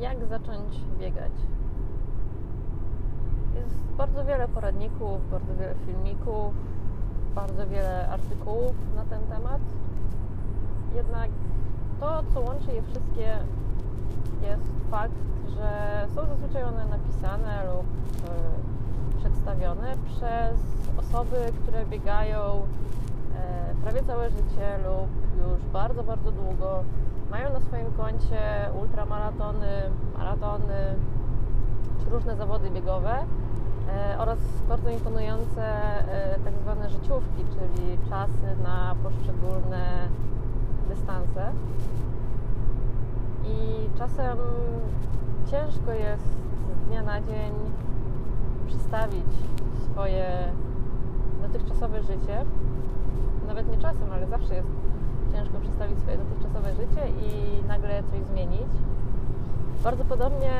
jak zacząć biegać. Jest bardzo wiele poradników, bardzo wiele filmików, bardzo wiele artykułów na ten temat. Jednak to, co łączy je wszystkie, jest fakt, że są zazwyczaj one napisane lub y, przedstawione przez osoby, które biegają e, prawie całe życie lub już bardzo, bardzo długo. Mają na swoim koncie ultramaratony, maratony czy różne zawody biegowe e, oraz bardzo imponujące e, tak zwane życiówki, czyli czasy na poszczególne dystanse. I czasem ciężko jest z dnia na dzień przystawić swoje dotychczasowe życie. Nawet nie czasem, ale zawsze jest ciężko przedstawić swoje dotychczasowe życie i nagle coś zmienić. Bardzo podobnie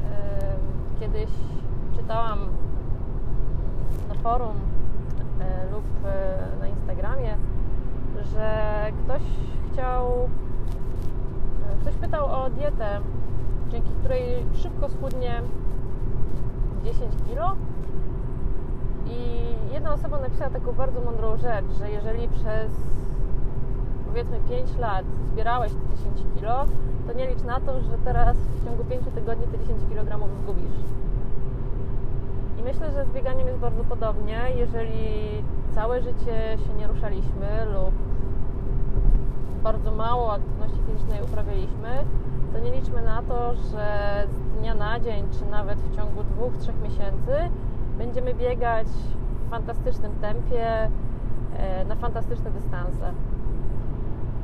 yy, kiedyś czytałam na forum yy, lub yy, na Instagramie, że ktoś chciał, ktoś pytał o dietę, dzięki której szybko schudnie 10 kilo i jedna osoba napisała taką bardzo mądrą rzecz, że jeżeli przez powiedzmy 5 lat zbierałeś te 10 kilo, to nie licz na to, że teraz w ciągu 5 tygodni te 10 kg zgubisz. I myślę, że z bieganiem jest bardzo podobnie. Jeżeli całe życie się nie ruszaliśmy lub bardzo mało aktywności fizycznej uprawialiśmy, to nie liczmy na to, że z dnia na dzień, czy nawet w ciągu dwóch, trzech miesięcy będziemy biegać w fantastycznym tempie, e, na fantastyczne dystanse.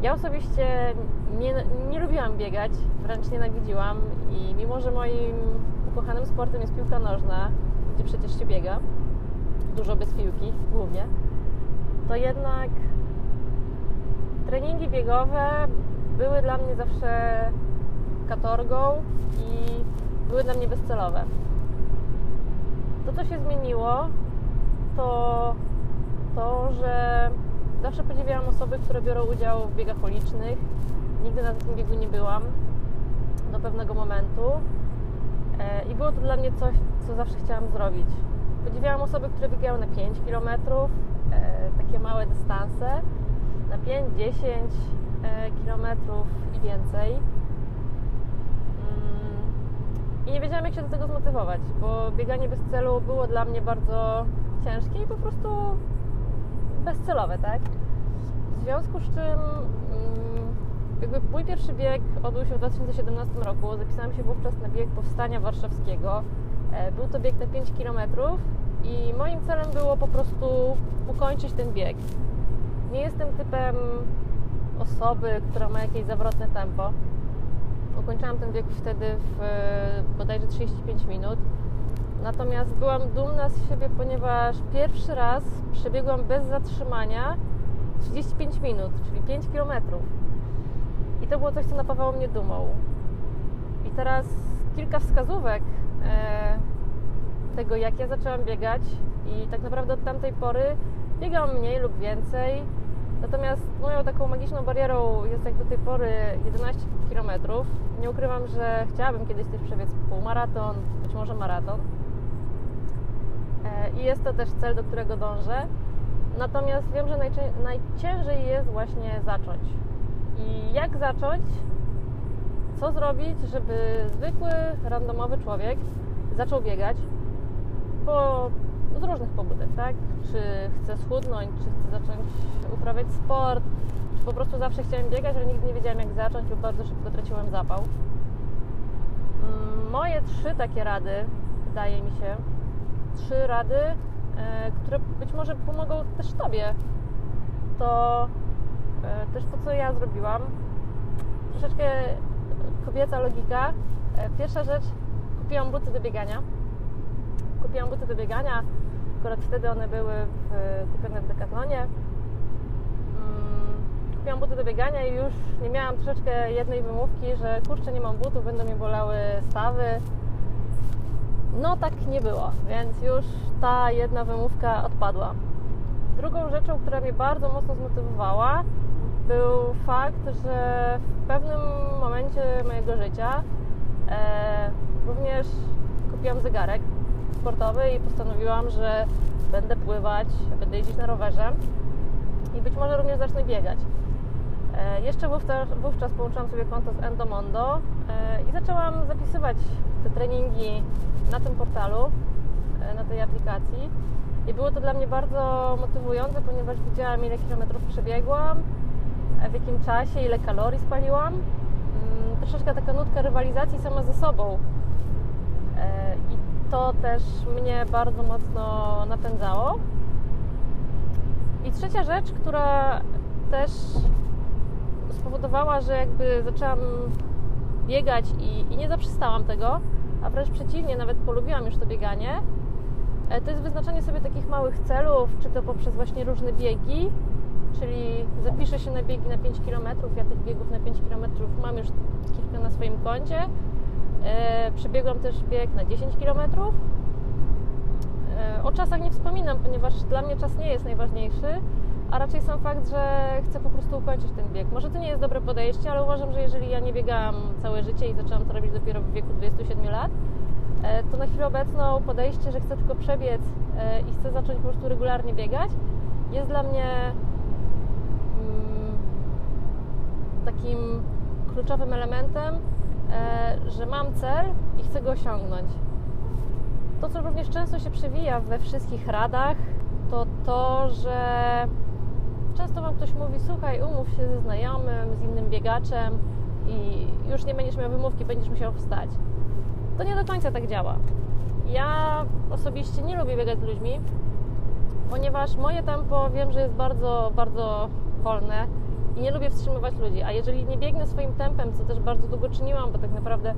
Ja osobiście nie, nie lubiłam biegać, wręcz nienawidziłam i mimo, że moim ukochanym sportem jest piłka nożna, gdzie przecież się biega, dużo bez piłki głównie, to jednak treningi biegowe były dla mnie zawsze katorgą i były dla mnie bezcelowe. To, co się zmieniło, to to, że zawsze podziwiałam osoby, które biorą udział w biegach ulicznych. Nigdy na takim biegu nie byłam do pewnego momentu e, i było to dla mnie coś, co zawsze chciałam zrobić. Podziwiałam osoby, które biegają na 5 km, e, takie małe dystanse, na 5-10 e, km i więcej i nie wiedziałam, jak się do tego zmotywować, bo bieganie bez celu było dla mnie bardzo ciężkie i po prostu bezcelowe, tak? W związku z czym mm, jakby mój pierwszy bieg odbył się w 2017 roku. Zapisałam się wówczas na bieg Powstania Warszawskiego. E, był to bieg na 5 km i moim celem było po prostu ukończyć ten bieg. Nie jestem typem osoby, która ma jakieś zawrotne tempo Ukończyłam ten bieg wtedy w e, bodajże 35 minut. Natomiast byłam dumna z siebie, ponieważ pierwszy raz przebiegłam bez zatrzymania 35 minut, czyli 5 km. I to było coś, co napawało mnie dumą. I teraz kilka wskazówek e, tego, jak ja zaczęłam biegać, i tak naprawdę od tamtej pory biegam mniej lub więcej. Natomiast moją taką magiczną barierą jest jak do tej pory 11 km. Nie ukrywam, że chciałabym kiedyś też przebiec półmaraton, być może maraton. E, I jest to też cel, do którego dążę. Natomiast wiem, że najciężej jest właśnie zacząć. I jak zacząć? Co zrobić, żeby zwykły, randomowy człowiek zaczął biegać? Bo z różnych pobudek, tak? Czy chcę schudnąć, czy chcę zacząć uprawiać sport, czy po prostu zawsze chciałem biegać, ale nigdy nie wiedziałem jak zacząć lub bardzo szybko traciłem zapał. Mm, moje trzy takie rady, wydaje mi się, trzy rady, e, które być może pomogą też Tobie, to e, też to, co ja zrobiłam. Troszeczkę kobieca logika. E, pierwsza rzecz, kupiłam buty do biegania. Kupiłam buty do biegania, akurat wtedy one były w, kupione w Decathlonie. Mm, kupiłam buty do biegania i już nie miałam troszeczkę jednej wymówki, że kurczę, nie mam butów, będą mi bolały stawy. No tak nie było, więc już ta jedna wymówka odpadła. Drugą rzeczą, która mnie bardzo mocno zmotywowała, był fakt, że w pewnym momencie mojego życia e, również kupiłam zegarek sportowy i postanowiłam, że będę pływać, będę jeździć na rowerze i być może również zacznę biegać. E, jeszcze wówczas, wówczas połączyłam sobie konto z Endomondo e, i zaczęłam zapisywać te treningi na tym portalu, e, na tej aplikacji. I było to dla mnie bardzo motywujące, ponieważ widziałam, ile kilometrów przebiegłam, w jakim czasie, ile kalorii spaliłam. Mm, troszeczkę taka nutka rywalizacji sama ze sobą. I to też mnie bardzo mocno napędzało. I trzecia rzecz, która też spowodowała, że jakby zaczęłam biegać i, i nie zaprzestałam tego, a wręcz przeciwnie, nawet polubiłam już to bieganie, e, to jest wyznaczanie sobie takich małych celów, czy to poprzez właśnie różne biegi, czyli zapiszę się na biegi na 5 km, ja tych biegów na 5 km mam już kilka na swoim koncie. E, przebiegłam też bieg na 10 km. E, o czasach nie wspominam, ponieważ dla mnie czas nie jest najważniejszy, a raczej sam fakt, że chcę po prostu ukończyć ten bieg. Może to nie jest dobre podejście, ale uważam, że jeżeli ja nie biegałam całe życie i zaczęłam to robić dopiero w wieku 27 lat, e, to na chwilę obecną podejście, że chcę tylko przebiec e, i chcę zacząć po prostu regularnie biegać, jest dla mnie mm, takim kluczowym elementem, e, że mam cel i chcę go osiągnąć. To, co również często się przewija we wszystkich radach, to to, że często Wam ktoś mówi, słuchaj, umów się ze znajomym, z innym biegaczem i już nie będziesz miał wymówki, będziesz musiał wstać. To nie do końca tak działa. Ja osobiście nie lubię biegać z ludźmi, ponieważ moje tempo wiem, że jest bardzo, bardzo wolne i nie lubię wstrzymywać ludzi. A jeżeli nie biegnę swoim tempem, co też bardzo długo czyniłam, bo tak naprawdę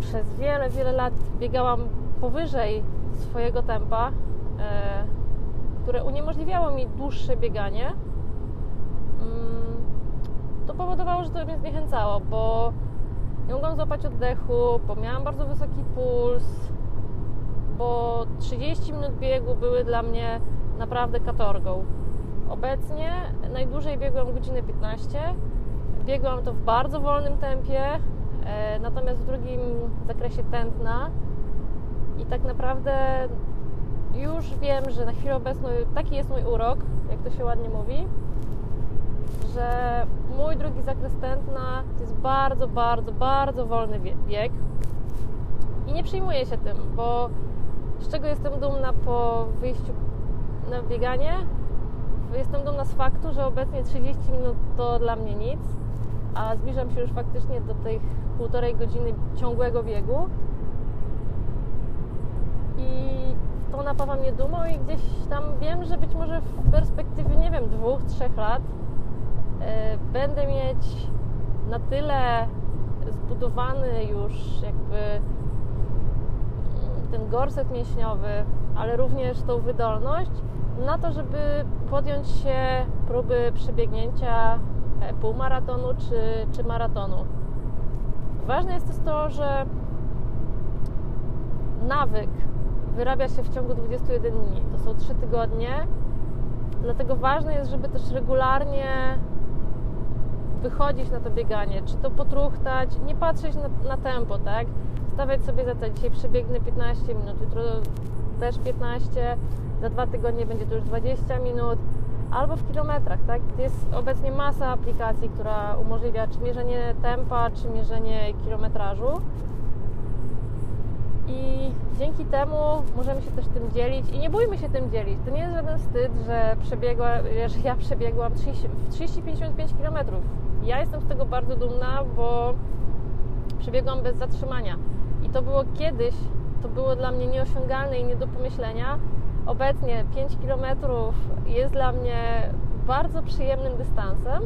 przez wiele, wiele lat biegałam powyżej swojego tempa, e, które uniemożliwiało mi dłuższe bieganie, mm, to powodowało, że to mnie zniechęcało, bo nie mogłam złapać oddechu, bo miałam bardzo wysoki puls, bo 30 minut biegu były dla mnie naprawdę katorgą. Obecnie najdłużej biegłam godzinę 15. Biegłam to w bardzo wolnym tempie, e, natomiast w drugim zakresie tętna. I tak naprawdę już wiem, że na chwilę obecną taki jest mój urok, jak to się ładnie mówi, że mój drugi zakres tętna to jest bardzo, bardzo, bardzo wolny bieg i nie przyjmuję się tym, bo z czego jestem dumna po wyjściu na bieganie? Jestem dumna z faktu, że obecnie 30 minut to dla mnie nic, a zbliżam się już faktycznie do tych półtorej godziny ciągłego biegu. I to napawa mnie dumą i gdzieś tam wiem, że być może w perspektywie, nie wiem, dwóch, trzech lat yy, będę mieć na tyle zbudowany już jakby mm, ten gorset mięśniowy, ale również tą wydolność na to, żeby podjąć się próby przebiegnięcia e, półmaratonu czy, czy maratonu. Ważne jest też to, że nawyk wyrabia się w ciągu 21 dni. To są 3 tygodnie. Dlatego ważne jest, żeby też regularnie wychodzić na to bieganie, czy to potruchtać, nie patrzeć na, na tempo, tak? Stawiać sobie za to, dzisiaj przebiegnę 15 minut, jutro też 15, za dwa tygodnie będzie to już 20 minut, albo w kilometrach, tak? Jest obecnie masa aplikacji, która umożliwia czy mierzenie tempa, czy mierzenie kilometrażu i dzięki temu możemy się też tym dzielić i nie bójmy się tym dzielić. To nie jest żaden wstyd, że, przebiegła, że ja przebiegłam 30-55 km. Ja jestem z tego bardzo dumna, bo przebiegłam bez zatrzymania. I to było kiedyś, to było dla mnie nieosiągalne i nie do pomyślenia. Obecnie 5 km jest dla mnie bardzo przyjemnym dystansem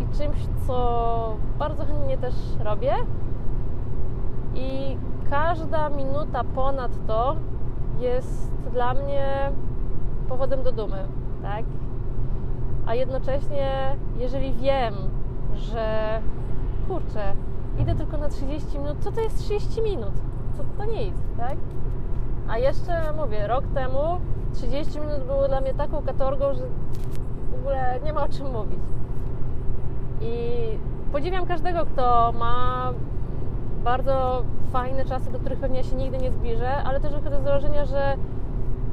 i czymś, co bardzo chętnie też robię. I każda minuta ponad to jest dla mnie powodem do dumy, tak? A jednocześnie, jeżeli wiem, że kurczę, idę tylko na 30 minut, co to jest 30 minut? Co to nic, tak? A jeszcze mówię, rok temu 30 minut było dla mnie taką katorgą, że w ogóle nie ma o czym mówić. I podziwiam każdego, kto ma bardzo fajne czasy, do których pewnie się nigdy nie zbliżę, ale też wychodzę z założenia, że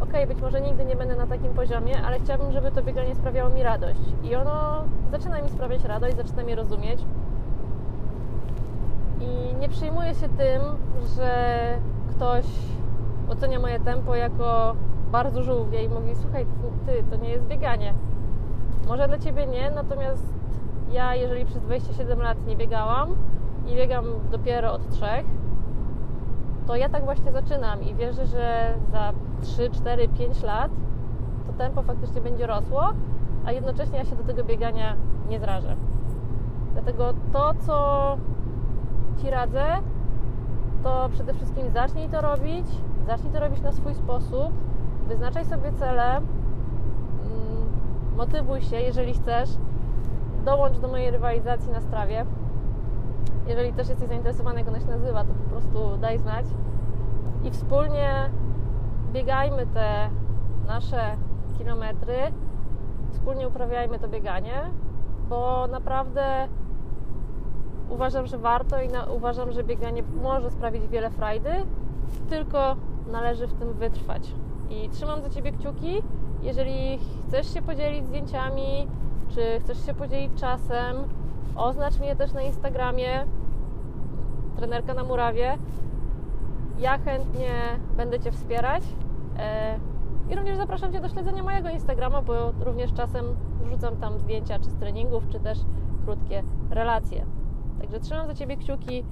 okay, być może nigdy nie będę na takim poziomie, ale chciałabym, żeby to bieganie sprawiało mi radość. I ono zaczyna mi sprawiać radość, zaczyna mnie rozumieć. I nie przejmuję się tym, że ktoś ocenia moje tempo jako bardzo żółwie i mówi, słuchaj, ty, to nie jest bieganie. Może dla ciebie nie, natomiast ja, jeżeli przez 27 lat nie biegałam i biegam dopiero od trzech, to ja tak właśnie zaczynam i wierzę, że za 3, 4, 5 lat to tempo faktycznie będzie rosło, a jednocześnie ja się do tego biegania nie zrażę. Dlatego to, co Ci radzę, to przede wszystkim zacznij to robić, zacznij to robić na swój sposób, wyznaczaj sobie cele, mm, motywuj się, jeżeli chcesz, dołącz do mojej rywalizacji na strawie. Jeżeli też jesteś zainteresowany, jak ona się nazywa, to po prostu daj znać. I wspólnie biegajmy te nasze kilometry, wspólnie uprawiajmy to bieganie, bo naprawdę uważam, że warto i na, uważam, że bieganie może sprawić wiele frajdy, tylko należy w tym wytrwać. I trzymam za Ciebie kciuki. Jeżeli chcesz się podzielić zdjęciami, czy chcesz się podzielić czasem, oznacz mnie też na Instagramie, trenerka na murawie. Ja chętnie będę Cię wspierać. E, I również zapraszam Cię do śledzenia mojego Instagrama, bo również czasem wrzucam tam zdjęcia czy z treningów, czy też krótkie relacje. Także trzymam za Ciebie kciuki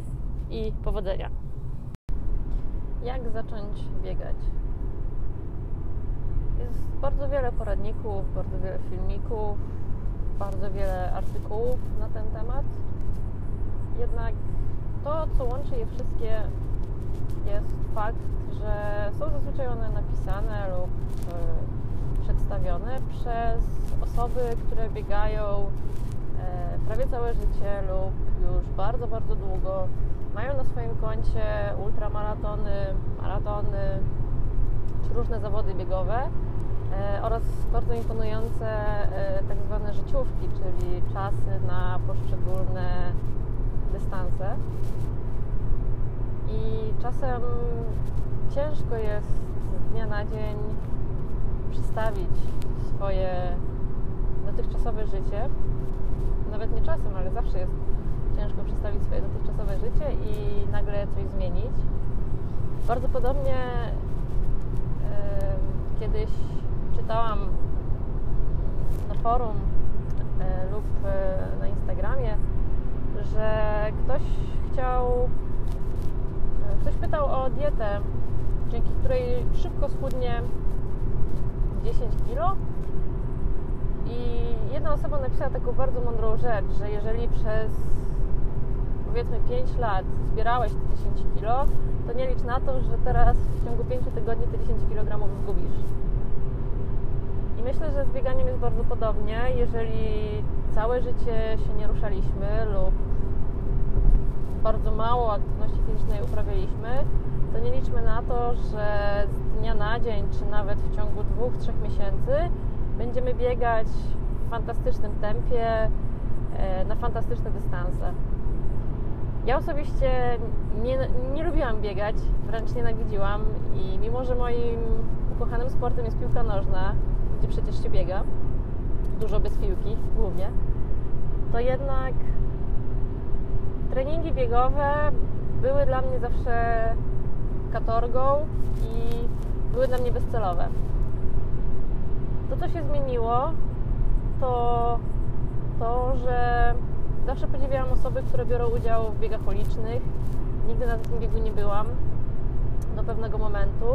i powodzenia. Jak zacząć biegać? Jest bardzo wiele poradników, bardzo wiele filmików, bardzo wiele artykułów na ten temat. Jednak to, co łączy je wszystkie, jest fakt, że są zazwyczaj one napisane lub y, przedstawione przez osoby, które biegają e, prawie całe życie lub już bardzo, bardzo długo. Mają na swoim koncie ultramaratony, maratony czy różne zawody biegowe oraz bardzo imponujące e, tak zwane życiówki, czyli czasy na poszczególne dystanse. I czasem ciężko jest z dnia na dzień przedstawić swoje dotychczasowe życie. Nawet nie czasem, ale zawsze jest ciężko przedstawić swoje dotychczasowe życie i nagle coś zmienić. Bardzo podobnie yy, kiedyś czytałam na forum e, lub e, na Instagramie, że ktoś chciał, e, ktoś pytał o dietę, dzięki której szybko schudnie 10 kilo. I jedna osoba napisała taką bardzo mądrą rzecz, że jeżeli przez powiedzmy 5 lat zbierałeś te 10 kilo, to nie licz na to, że teraz w ciągu 5 tygodni te 10 kg zgubisz myślę, że z bieganiem jest bardzo podobnie. Jeżeli całe życie się nie ruszaliśmy lub bardzo mało aktywności fizycznej uprawialiśmy, to nie liczmy na to, że z dnia na dzień, czy nawet w ciągu dwóch, trzech miesięcy będziemy biegać w fantastycznym tempie, e, na fantastyczne dystanse. Ja osobiście nie, nie lubiłam biegać, wręcz nienawidziłam i mimo, że moim ukochanym sportem jest piłka nożna, gdzie przecież się biega, dużo bez piłki głównie, to jednak treningi biegowe były dla mnie zawsze katorgą i były dla mnie bezcelowe. To, co się zmieniło, to to, że zawsze podziwiałam osoby, które biorą udział w biegach ulicznych. Nigdy na takim biegu nie byłam do pewnego momentu.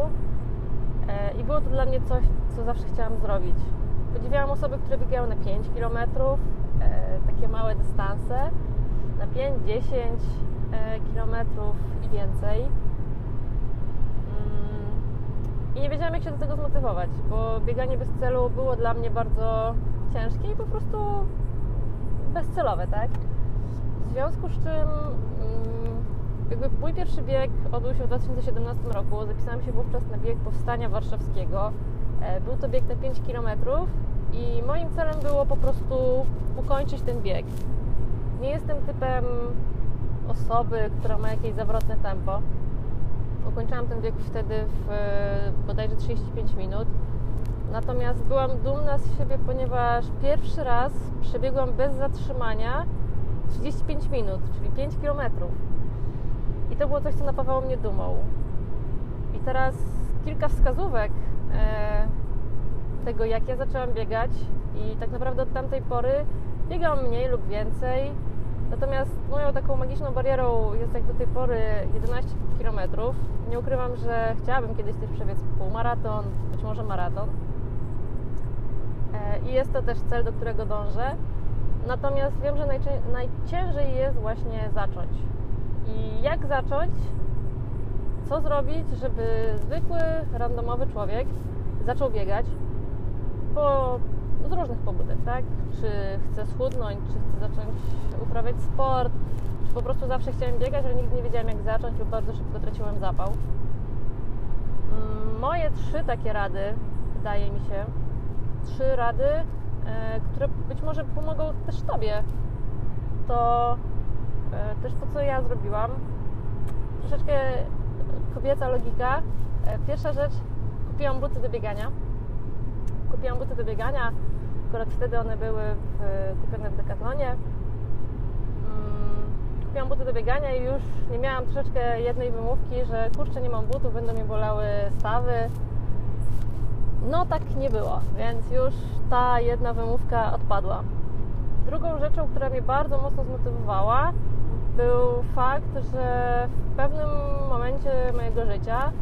E, I było to dla mnie coś, co zawsze chciałam zrobić. Podziwiałam osoby, które biegają na 5 km, e, takie małe dystanse, na 5, 10 e, km i więcej. Mm, I nie wiedziałam, jak się do tego zmotywować, bo bieganie bez celu było dla mnie bardzo ciężkie i po prostu bezcelowe, tak? W związku z czym mm, jakby mój pierwszy bieg odbył się w 2017 roku. Zapisałam się wówczas na bieg Powstania Warszawskiego. E, był to bieg na 5 km i moim celem było po prostu ukończyć ten bieg. nie jestem typem osoby, która ma jakieś zawrotne tempo. Ukończyłam ten bieg wtedy w bodajże 35 minut. Natomiast byłam dumna z siebie, ponieważ pierwszy raz przebiegłam bez zatrzymania 35 minut, czyli 5 kilometrów. I to było coś, co napawało mnie dumą. I teraz kilka wskazówek e, tego, jak ja zaczęłam biegać i tak naprawdę od tamtej pory biegam mniej lub więcej. Natomiast moją taką magiczną barierą jest jak do tej pory 11 km. Nie ukrywam, że chciałabym kiedyś też przebiec półmaraton, być może maraton. E, I jest to też cel, do którego dążę. Natomiast wiem, że najciężej jest właśnie zacząć. I jak zacząć? Co zrobić, żeby zwykły, randomowy człowiek zaczął biegać? Bo z różnych pobudek, tak? Czy chcę schudnąć, czy chcę zacząć uprawiać sport, czy po prostu zawsze chciałem biegać, ale nigdy nie wiedziałem jak zacząć lub bardzo szybko traciłem zapał. Mm, moje trzy takie rady, wydaje mi się, trzy rady, e, które być może pomogą też Tobie. To też to, co ja zrobiłam. Troszeczkę kobieca logika. E, pierwsza rzecz, kupiłam buty do biegania. Kupiłam buty do biegania. Akurat wtedy one były w, kupione w Decathlonie. Mm, kupiłam buty do biegania i już nie miałam troszeczkę jednej wymówki, że kurczę, nie mam butów, będą mi bolały stawy no tak nie było, więc już ta jedna wymówka odpadła. Drugą rzeczą, która mnie bardzo mocno zmotywowała, był fakt, że w pewnym momencie mojego życia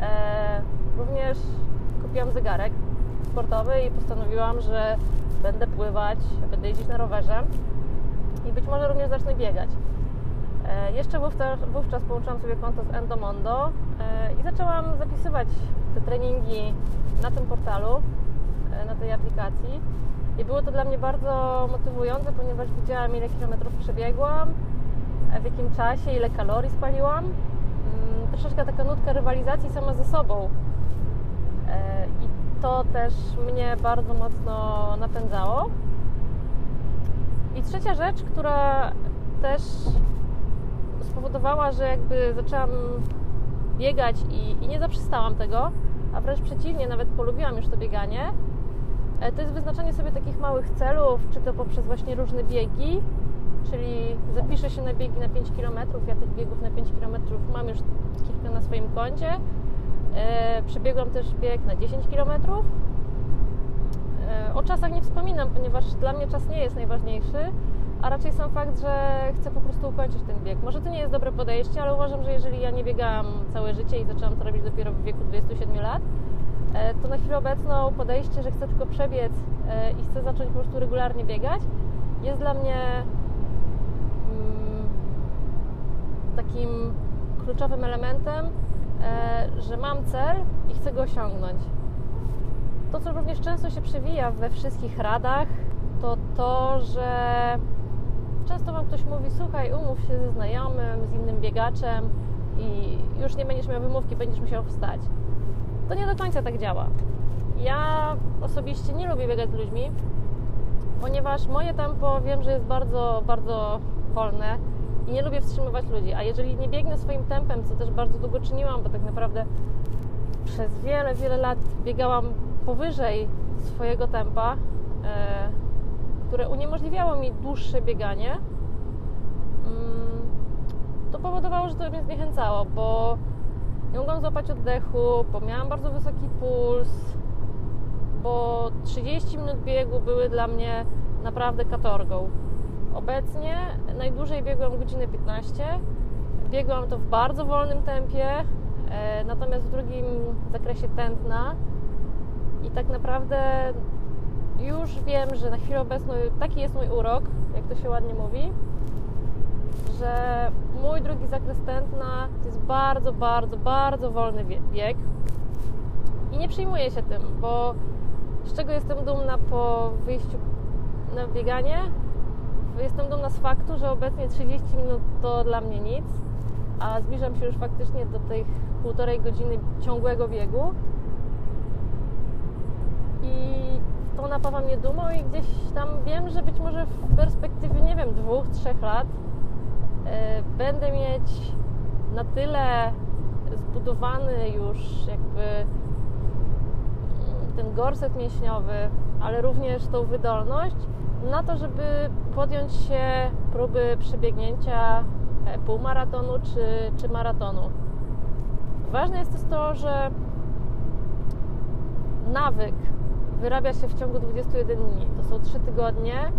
e, również kupiłam zegarek sportowy i postanowiłam, że będę pływać, będę jeździć na rowerze i być może również zacznę biegać. E, jeszcze wówczas, wówczas połączyłam sobie konto z Endomondo e, i zaczęłam zapisywać te treningi na tym portalu, e, na tej aplikacji. I było to dla mnie bardzo motywujące, ponieważ widziałam, ile kilometrów przebiegłam, w jakim czasie, ile kalorii spaliłam. Mm, troszeczkę taka nutka rywalizacji sama ze sobą. I to też mnie bardzo mocno napędzało. I trzecia rzecz, która też spowodowała, że jakby zaczęłam biegać i, i nie zaprzestałam tego, a wręcz przeciwnie, nawet polubiłam już to bieganie, e, to jest wyznaczanie sobie takich małych celów, czy to poprzez właśnie różne biegi, czyli zapiszę się na biegi na 5 km, ja tych biegów na 5 km mam już kilka na swoim koncie. E, przebiegłam też bieg na 10 km. E, o czasach nie wspominam, ponieważ dla mnie czas nie jest najważniejszy, a raczej sam fakt, że chcę po prostu ukończyć ten bieg. Może to nie jest dobre podejście, ale uważam, że jeżeli ja nie biegałam całe życie i zaczęłam to robić dopiero w wieku 27 lat, e, to na chwilę obecną podejście, że chcę tylko przebiec i chcę zacząć po prostu regularnie biegać, jest dla mnie takim kluczowym elementem, e, że mam cel i chcę go osiągnąć. To, co również często się przewija we wszystkich radach, to to, że często Wam ktoś mówi, słuchaj, umów się ze znajomym, z innym biegaczem i już nie będziesz miał wymówki, będziesz musiał wstać. To nie do końca tak działa. Ja osobiście nie lubię biegać z ludźmi, ponieważ moje tempo wiem, że jest bardzo, bardzo wolne nie lubię wstrzymywać ludzi. A jeżeli nie biegnę swoim tempem, co też bardzo długo czyniłam, bo tak naprawdę przez wiele, wiele lat biegałam powyżej swojego tempa, e, które uniemożliwiało mi dłuższe bieganie, mm, to powodowało, że to mnie zniechęcało, bo nie mogłam złapać oddechu, bo miałam bardzo wysoki puls, bo 30 minut biegu były dla mnie naprawdę katorgą. Obecnie najdłużej biegłam godzinę 15. Biegłam to w bardzo wolnym tempie, e, natomiast w drugim zakresie tętna. I tak naprawdę już wiem, że na chwilę obecną taki jest mój urok, jak to się ładnie mówi, że mój drugi zakres tętna to jest bardzo, bardzo, bardzo wolny bieg i nie przejmuję się tym, bo z czego jestem dumna po wyjściu na bieganie? Jestem dumna z faktu, że obecnie 30 minut to dla mnie nic, a zbliżam się już faktycznie do tych półtorej godziny ciągłego biegu. I to napawa mnie dumą i gdzieś tam wiem, że być może w perspektywie, nie wiem, dwóch, trzech lat yy, będę mieć na tyle zbudowany już jakby mm, ten gorset mięśniowy, ale również tą wydolność na to, żeby podjąć się próby przebiegnięcia e, półmaratonu czy, czy maratonu. Ważne jest też to, że nawyk wyrabia się w ciągu 21 dni. To są 3 tygodnie.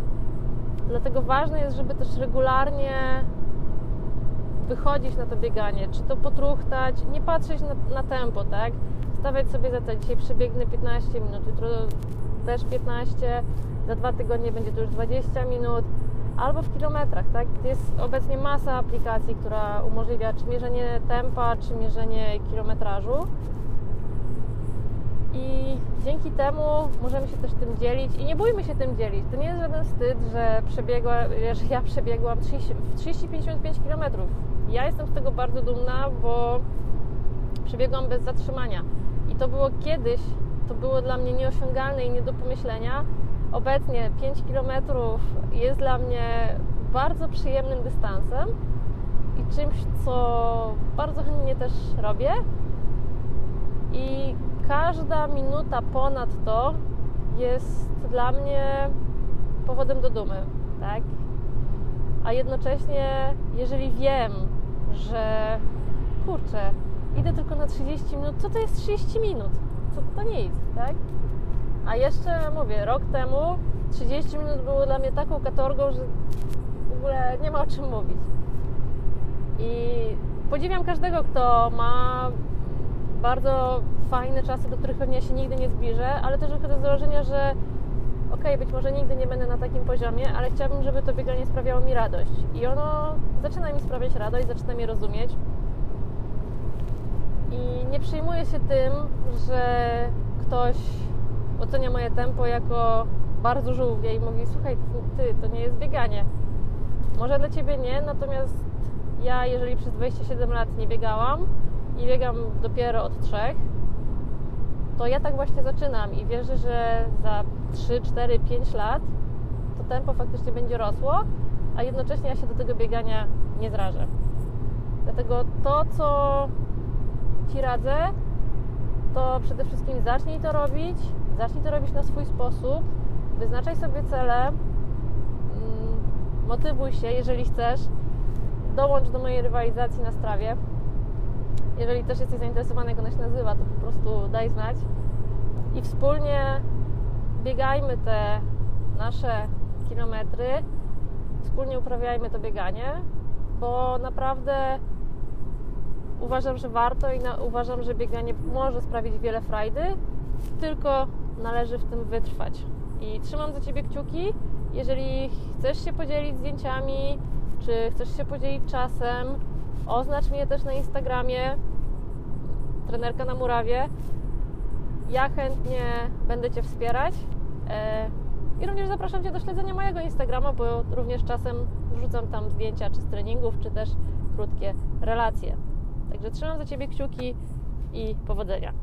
Dlatego ważne jest, żeby też regularnie wychodzić na to bieganie, czy to potruchtać, nie patrzeć na, na tempo, tak? Stawiać sobie za to, dzisiaj przebiegnę 15 minut, jutro też 15, za dwa tygodnie będzie to już 20 minut, albo w kilometrach, tak? Jest obecnie masa aplikacji, która umożliwia czy mierzenie tempa, czy mierzenie kilometrażu. I dzięki temu możemy się też tym dzielić i nie bójmy się tym dzielić. To nie jest żaden wstyd, że, przebiegła, że ja przebiegłam 30-55 km. Ja jestem z tego bardzo dumna, bo przebiegłam bez zatrzymania. I to było kiedyś, to było dla mnie nieosiągalne i nie do pomyślenia. Obecnie 5 km jest dla mnie bardzo przyjemnym dystansem i czymś, co bardzo chętnie też robię. I każda minuta ponad to jest dla mnie powodem do dumy, tak? A jednocześnie, jeżeli wiem, że kurczę, idę tylko na 30 minut, co to jest 30 minut? Co to nic, tak? A jeszcze mówię, rok temu 30 minut było dla mnie taką katorgą, że w ogóle nie ma o czym mówić. I podziwiam każdego, kto ma bardzo fajne czasy, do których pewnie się nigdy nie zbliżę, ale też wychodzę z założenia, że okay, być może nigdy nie będę na takim poziomie, ale chciałabym, żeby to bieganie sprawiało mi radość. I ono zaczyna mi sprawiać radość, zaczyna mnie rozumieć. I nie przejmuję się tym, że ktoś ocenia moje tempo jako bardzo żółwie i mówi, słuchaj, ty, to nie jest bieganie. Może dla ciebie nie, natomiast ja, jeżeli przez 27 lat nie biegałam i biegam dopiero od trzech, to ja tak właśnie zaczynam i wierzę, że za 3, 4, 5 lat to tempo faktycznie będzie rosło, a jednocześnie ja się do tego biegania nie zrażę. Dlatego to, co Ci radzę, to przede wszystkim zacznij to robić, zacznij to robić na swój sposób, wyznaczaj sobie cele, mm, motywuj się, jeżeli chcesz, dołącz do mojej rywalizacji na strawie. Jeżeli też jesteś zainteresowany, jak ona się nazywa, to po prostu daj znać. I wspólnie biegajmy te nasze kilometry, wspólnie uprawiajmy to bieganie, bo naprawdę uważam, że warto i na, uważam, że bieganie może sprawić wiele frajdy, tylko należy w tym wytrwać. I trzymam za Ciebie kciuki. Jeżeli chcesz się podzielić zdjęciami, czy chcesz się podzielić czasem, oznacz mnie też na Instagramie, trenerka na murawie. Ja chętnie będę Cię wspierać. E, I również zapraszam Cię do śledzenia mojego Instagrama, bo również czasem wrzucam tam zdjęcia czy z treningów, czy też krótkie relacje. Także trzymam za Ciebie kciuki i powodzenia.